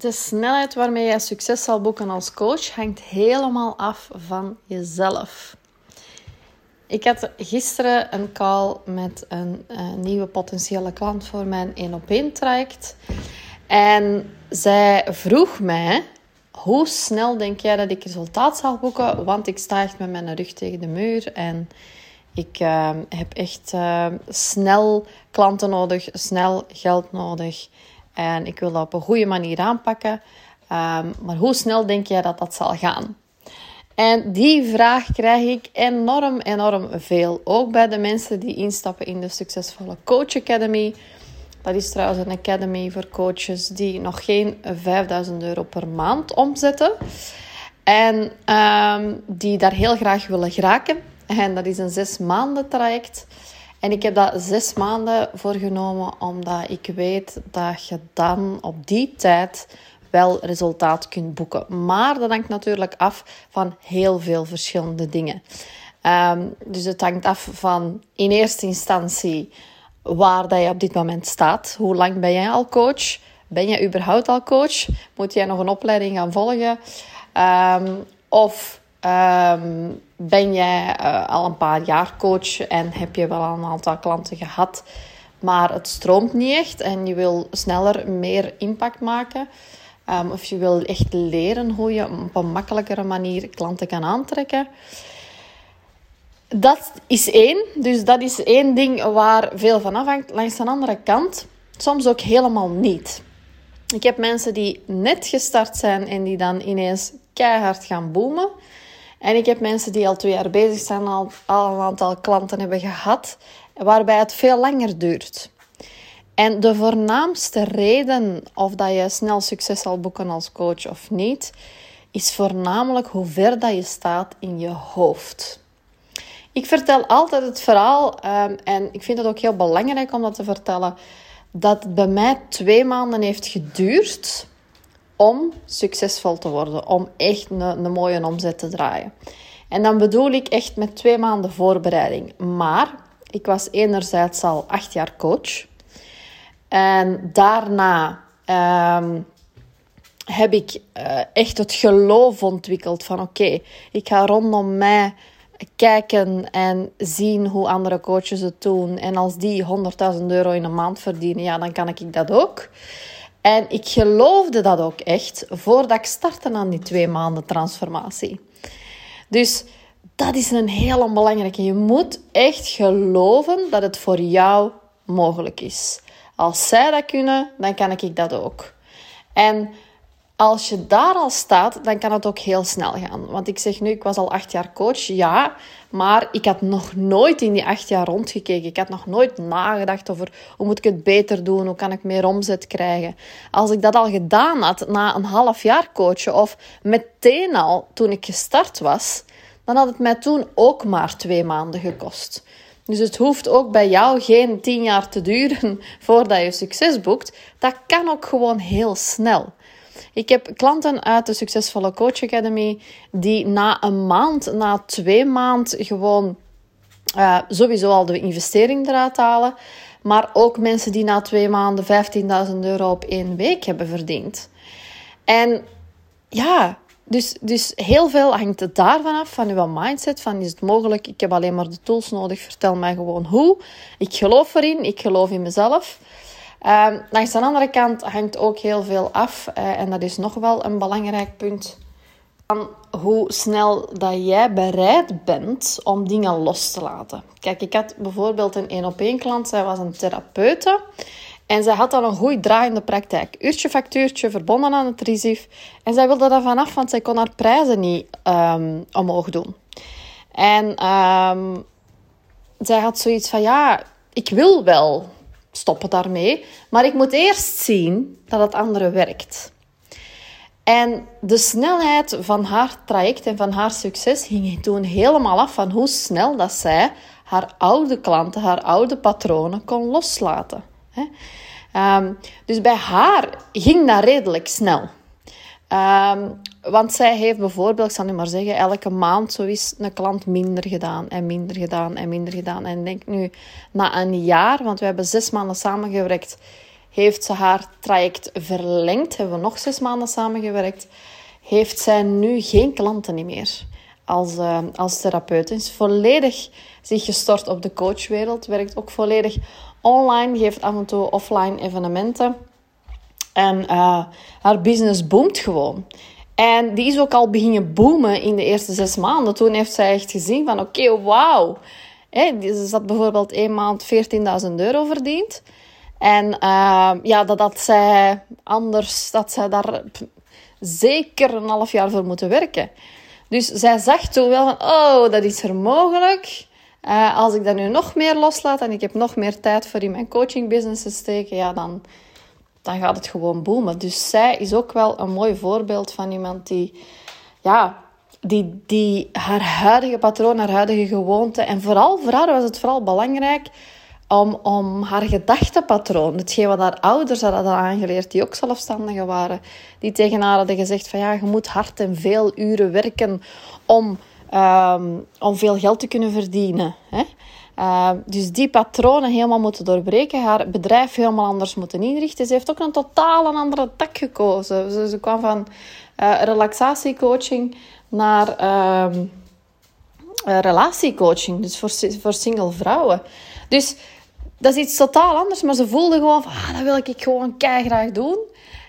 De snelheid waarmee jij succes zal boeken als coach hangt helemaal af van jezelf. Ik had gisteren een call met een, een nieuwe potentiële klant voor mijn 1 op 1 traject. En zij vroeg mij: hoe snel denk jij dat ik resultaat zal boeken? Want ik sta echt met mijn rug tegen de muur en ik uh, heb echt uh, snel klanten nodig, snel geld nodig. En ik wil dat op een goede manier aanpakken. Um, maar hoe snel denk jij dat dat zal gaan? En die vraag krijg ik enorm, enorm veel. Ook bij de mensen die instappen in de succesvolle Coach Academy. Dat is trouwens een academy voor coaches die nog geen 5000 euro per maand omzetten. En um, die daar heel graag willen geraken. En dat is een zes maanden traject. En ik heb dat zes maanden voorgenomen, omdat ik weet dat je dan op die tijd wel resultaat kunt boeken. Maar dat hangt natuurlijk af van heel veel verschillende dingen. Um, dus het hangt af van in eerste instantie waar dat je op dit moment staat. Hoe lang ben jij al coach? Ben je überhaupt al coach? Moet jij nog een opleiding gaan volgen? Um, of um, ben jij uh, al een paar jaar coach en heb je wel een aantal klanten gehad, maar het stroomt niet echt en je wil sneller meer impact maken? Um, of je wil echt leren hoe je op een makkelijkere manier klanten kan aantrekken. Dat is één. Dus dat is één ding waar veel van afhangt. Langs de andere kant, soms ook helemaal niet. Ik heb mensen die net gestart zijn en die dan ineens keihard gaan boomen. En ik heb mensen die al twee jaar bezig zijn, al, al een aantal klanten hebben gehad, waarbij het veel langer duurt. En de voornaamste reden of dat je snel succes zal boeken als coach of niet, is voornamelijk hoe ver dat je staat in je hoofd. Ik vertel altijd het verhaal, um, en ik vind het ook heel belangrijk om dat te vertellen, dat het bij mij twee maanden heeft geduurd om succesvol te worden, om echt een, een mooie omzet te draaien. En dan bedoel ik echt met twee maanden voorbereiding. Maar ik was enerzijds al acht jaar coach. En daarna um, heb ik uh, echt het geloof ontwikkeld van oké, ik ga rondom mij kijken en zien hoe andere coaches het doen. En als die 100.000 euro in een maand verdienen, ja, dan kan ik dat ook. En ik geloofde dat ook echt voordat ik startte aan die twee maanden transformatie. Dus dat is een heel belangrijke. Je moet echt geloven dat het voor jou mogelijk is. Als zij dat kunnen, dan kan ik dat ook. En als je daar al staat, dan kan het ook heel snel gaan. Want ik zeg nu, ik was al acht jaar coach, ja. Maar ik had nog nooit in die acht jaar rondgekeken. Ik had nog nooit nagedacht over hoe moet ik het beter doen? Hoe kan ik meer omzet krijgen? Als ik dat al gedaan had na een half jaar coachen of meteen al toen ik gestart was, dan had het mij toen ook maar twee maanden gekost. Dus het hoeft ook bij jou geen tien jaar te duren voordat je succes boekt. Dat kan ook gewoon heel snel. Ik heb klanten uit de Succesvolle Coach Academy die na een maand, na twee maanden gewoon uh, sowieso al de investering eruit halen. Maar ook mensen die na twee maanden 15.000 euro op één week hebben verdiend. En ja, dus, dus heel veel hangt het daarvan af, van uw mindset. Van is het mogelijk, ik heb alleen maar de tools nodig, vertel mij gewoon hoe. Ik geloof erin, ik geloof in mezelf. Um, langs de andere kant hangt ook heel veel af, uh, en dat is nog wel een belangrijk punt, van hoe snel dat jij bereid bent om dingen los te laten. Kijk, ik had bijvoorbeeld een één op één klant, zij was een therapeute. En zij had dan een goed draaiende praktijk. Uurtje factuurtje, verbonden aan het RISIF. En zij wilde daar vanaf, want zij kon haar prijzen niet um, omhoog doen. En um, zij had zoiets van, ja, ik wil wel stoppen daarmee. Maar ik moet eerst zien dat het andere werkt. En de snelheid van haar traject en van haar succes ging toen helemaal af van hoe snel dat zij haar oude klanten, haar oude patronen kon loslaten. Um, dus bij haar ging dat redelijk snel. Um, want zij heeft bijvoorbeeld, ik zal nu maar zeggen, elke maand zo is een klant minder gedaan en minder gedaan en minder gedaan. En denk nu, na een jaar, want we hebben zes maanden samengewerkt, heeft ze haar traject verlengd. Hebben we nog zes maanden samengewerkt. Heeft zij nu geen klanten meer als, uh, als therapeut. Is volledig zich gestort op de coachwereld. Werkt ook volledig online. Geeft af en toe offline evenementen. En uh, haar business boomt gewoon. En die is ook al beginnen boomen in de eerste zes maanden. Toen heeft zij echt gezien van oké, okay, wauw. Ze had bijvoorbeeld één maand 14.000 euro verdiend. En uh, ja, dat had zij anders, dat zij daar zeker een half jaar voor moeten werken. Dus zij zag toen wel van, oh, dat is er mogelijk. Uh, als ik dat nu nog meer loslaat en ik heb nog meer tijd voor in mijn coaching business te steken, ja, dan, dan gaat het gewoon boomen. Dus zij is ook wel een mooi voorbeeld van iemand die, ja, die, die haar huidige patroon, haar huidige gewoonte. En vooral voor haar was het vooral belangrijk om, om haar gedachtepatroon, hetgeen wat haar ouders hadden aangeleerd, die ook zelfstandigen waren, die tegen haar hadden gezegd van ja, je moet hard en veel uren werken om, um, om veel geld te kunnen verdienen. Hè? Uh, dus die patronen helemaal moeten doorbreken, haar bedrijf helemaal anders moeten inrichten. Ze heeft ook een totaal een andere tak gekozen. Ze, ze kwam van uh, relaxatiecoaching naar uh, relatiecoaching, dus voor, voor single vrouwen. Dus dat is iets totaal anders, maar ze voelde gewoon ah, dat wil ik gewoon graag doen.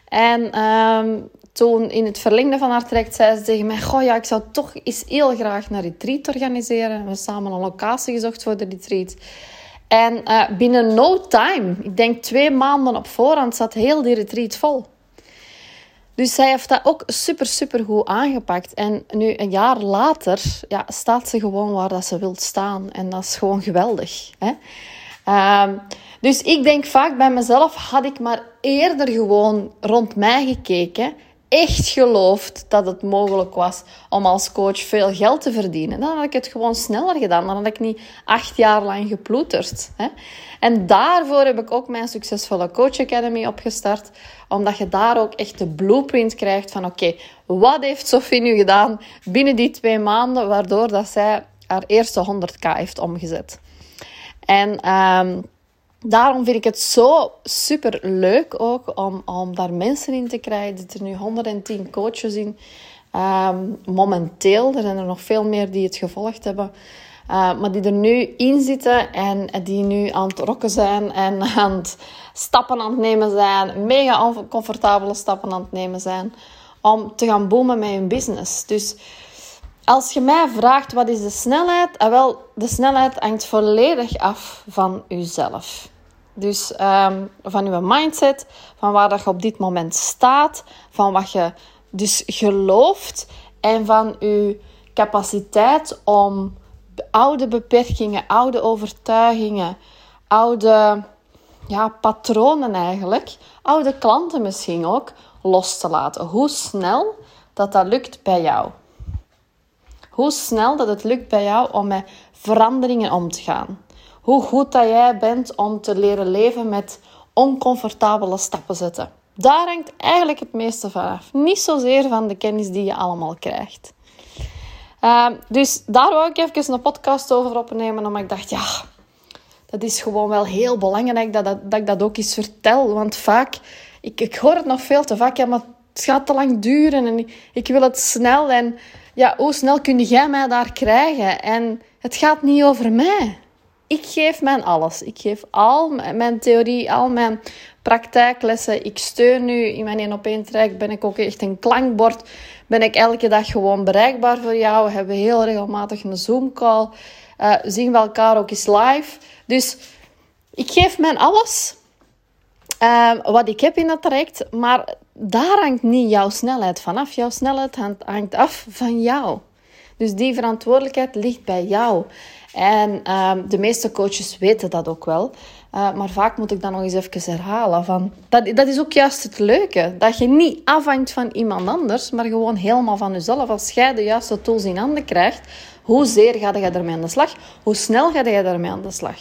En ehm, toen in het verlengde van haar traject zei ze tegen mij, goh ja, ik zou toch eens heel graag een retreat organiseren. We hebben samen een locatie gezocht voor de retreat. En uh, binnen no time, ik denk twee maanden op voorhand, zat heel die retreat vol. Dus zij heeft dat ook super, super goed aangepakt. En nu, een jaar later, ja, staat ze gewoon waar dat ze wil staan. En dat is gewoon geweldig. Hè? Um, dus ik denk vaak bij mezelf, had ik maar eerder gewoon rond mij gekeken, echt geloofd dat het mogelijk was om als coach veel geld te verdienen, dan had ik het gewoon sneller gedaan. Dan had ik niet acht jaar lang geploeterd. Hè? En daarvoor heb ik ook mijn succesvolle Coach Academy opgestart, omdat je daar ook echt de blueprint krijgt van oké, wat heeft Sophie nu gedaan binnen die twee maanden, waardoor dat zij haar eerste 100k heeft omgezet. En um, daarom vind ik het zo super leuk ook om, om daar mensen in te krijgen. Er zitten nu 110 coaches in. Um, momenteel, er zijn er nog veel meer die het gevolgd hebben. Uh, maar die er nu in zitten en die nu aan het rokken zijn en aan het stappen aan het nemen zijn. Mega oncomfortabele stappen aan het nemen zijn. Om te gaan boomen met hun business. Dus als je mij vraagt wat is de snelheid, ah, wel, de snelheid hangt volledig af van jezelf. Dus um, van je mindset, van waar dat je op dit moment staat, van wat je dus gelooft en van je capaciteit om oude beperkingen, oude overtuigingen, oude ja, patronen eigenlijk, oude klanten misschien ook, los te laten. Hoe snel dat dat lukt bij jou. Hoe snel dat het lukt bij jou om met veranderingen om te gaan. Hoe goed dat jij bent om te leren leven met oncomfortabele stappen zetten. Daar hangt eigenlijk het meeste van af. Niet zozeer van de kennis die je allemaal krijgt. Uh, dus daar wou ik even een podcast over opnemen, omdat ik dacht, ja, dat is gewoon wel heel belangrijk dat, dat, dat ik dat ook eens vertel. Want vaak, ik, ik hoor het nog veel te vaak, ja, maar het gaat te lang duren en ik, ik wil het snel. En ja, hoe snel kun jij mij daar krijgen? En het gaat niet over mij. Ik geef mijn alles. Ik geef al mijn theorie, al mijn praktijklessen. Ik steun nu in mijn 1 op 1 traject. Ben ik ook echt een klankbord. Ben ik elke dag gewoon bereikbaar voor jou. We hebben heel regelmatig een Zoom call. Uh, zien we elkaar ook eens live. Dus ik geef mijn alles. Uh, wat ik heb in dat traject. Maar daar hangt niet jouw snelheid vanaf. Jouw snelheid hangt af van jou. Dus die verantwoordelijkheid ligt bij jou. En uh, de meeste coaches weten dat ook wel. Uh, maar vaak moet ik dan nog eens even herhalen. Van, dat, dat is ook juist het leuke. Dat je niet afhangt van iemand anders, maar gewoon helemaal van jezelf. Als jij de juiste tools in handen krijgt, hoezeer ga je ermee aan de slag? Hoe snel ga je ermee aan de slag?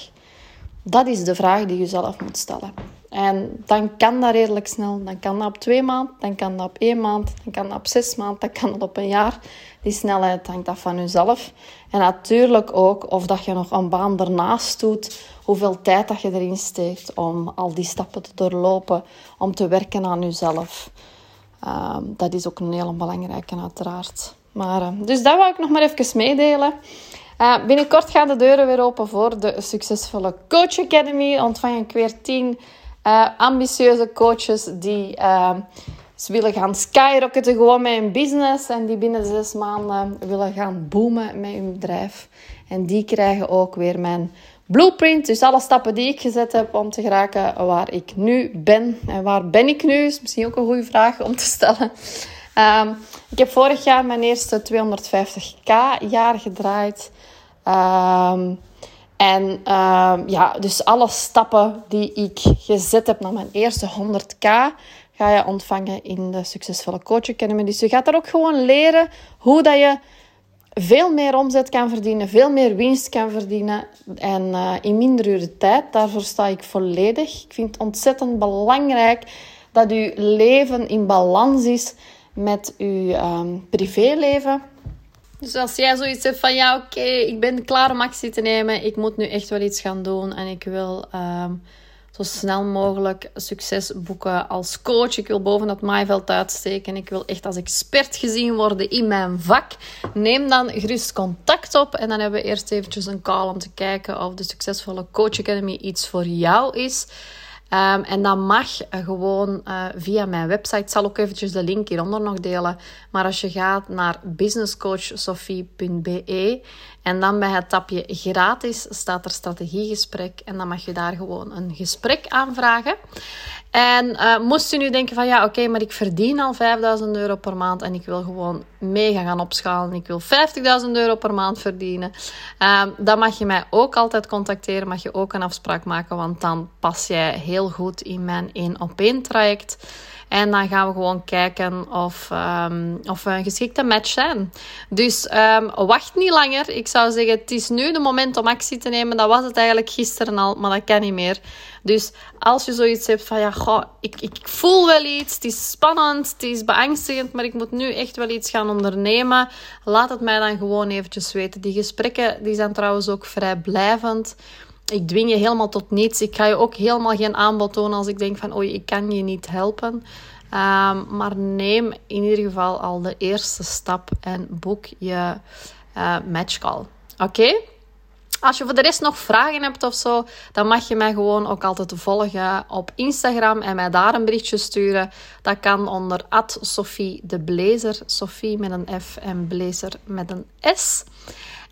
Dat is de vraag die je zelf moet stellen. En dan kan dat redelijk snel. Dan kan dat op twee maanden, dan kan dat op één maand, dan kan dat op zes maanden, dan kan dat op een jaar. Die snelheid hangt af van jezelf. En natuurlijk ook of dat je nog een baan ernaast doet, hoeveel tijd dat je erin steekt om al die stappen te doorlopen, om te werken aan jezelf. Ehm, dat is ook een hele belangrijke, uiteraard. Maar, uh, dus dat wil ik nog maar even meedelen. Uh, binnenkort gaan de deuren weer open voor de succesvolle Coach Academy. Ontvang ik weer tien uh, ambitieuze coaches die ze willen gaan skyrocketen gewoon met hun business. En die binnen zes maanden willen gaan boomen met hun bedrijf. En die krijgen ook weer mijn blueprint. Dus alle stappen die ik gezet heb om te geraken waar ik nu ben. En waar ben ik nu? Is misschien ook een goede vraag om te stellen. Um, ik heb vorig jaar mijn eerste 250k jaar gedraaid. Um, en um, ja, dus alle stappen die ik gezet heb naar mijn eerste 100k ga je ontvangen in de Succesvolle Coach Academy. Dus je gaat daar ook gewoon leren hoe dat je veel meer omzet kan verdienen, veel meer winst kan verdienen en uh, in minder uren tijd. Daarvoor sta ik volledig. Ik vind het ontzettend belangrijk dat uw leven in balans is met uw um, privéleven. Dus als jij zoiets hebt van ja, oké, ik ben klaar om actie te nemen, ik moet nu echt wel iets gaan doen en ik wil um, zo snel mogelijk succes boeken als coach. Ik wil boven het maaiveld uitsteken. Ik wil echt als expert gezien worden in mijn vak. Neem dan gerust contact op en dan hebben we eerst eventjes een call om te kijken of de succesvolle Coach Academy iets voor jou is. Um, en dat mag gewoon uh, via mijn website. Ik zal ook eventjes de link hieronder nog delen. Maar als je gaat naar businesscoachsofie.be en dan bij het tapje gratis staat er strategiegesprek. En dan mag je daar gewoon een gesprek aanvragen. En uh, moest je nu denken van ja, oké, maar ik verdien al 5000 euro per maand en ik wil gewoon mega gaan opschalen. Ik wil 50.000 euro per maand verdienen. Uh, dan mag je mij ook altijd contacteren, mag je ook een afspraak maken, want dan pas jij heel goed in mijn 1 op 1 traject. En dan gaan we gewoon kijken of, um, of we een geschikte match zijn. Dus um, wacht niet langer. Ik zou zeggen, het is nu de moment om actie te nemen. Dat was het eigenlijk gisteren al, maar dat kan niet meer. Dus als je zoiets hebt van, ja, ik, ik voel wel iets. Het is spannend, het is beangstigend, maar ik moet nu echt wel iets gaan ondernemen. Laat het mij dan gewoon eventjes weten. Die gesprekken die zijn trouwens ook vrijblijvend ik dwing je helemaal tot niets. Ik ga je ook helemaal geen aanbod tonen als ik denk van oei, ik kan je niet helpen. Um, maar neem in ieder geval al de eerste stap en boek je uh, matchcall. Oké? Als je voor de rest nog vragen hebt of zo, dan mag je mij gewoon ook altijd volgen op Instagram en mij daar een berichtje sturen. Dat kan onder Sophie de Blazer. Sophie met een F en Blazer met een S.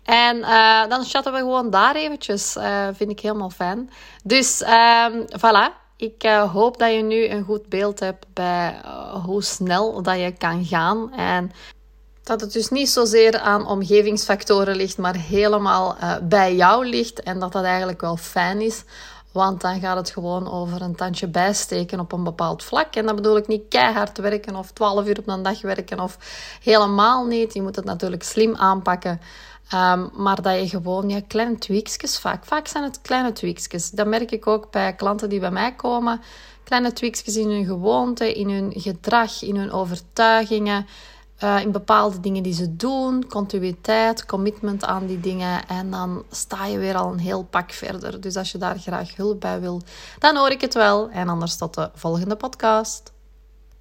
En uh, dan chatten we gewoon daar eventjes. Uh, vind ik helemaal fijn. Dus um, voilà. Ik uh, hoop dat je nu een goed beeld hebt bij hoe snel dat je kan gaan. En dat het dus niet zozeer aan omgevingsfactoren ligt, maar helemaal bij jou ligt. En dat dat eigenlijk wel fijn is. Want dan gaat het gewoon over een tandje bijsteken op een bepaald vlak. En dan bedoel ik niet keihard werken of 12 uur op een dag werken of helemaal niet. Je moet het natuurlijk slim aanpakken. Um, maar dat je gewoon ja, kleine tweaksjes vaak. Vaak zijn het kleine tweaksjes. Dat merk ik ook bij klanten die bij mij komen. Kleine tweaksjes in hun gewoonte, in hun gedrag, in hun overtuigingen. Uh, in bepaalde dingen die ze doen, continuïteit, commitment aan die dingen. En dan sta je weer al een heel pak verder. Dus als je daar graag hulp bij wil, dan hoor ik het wel. En anders tot de volgende podcast.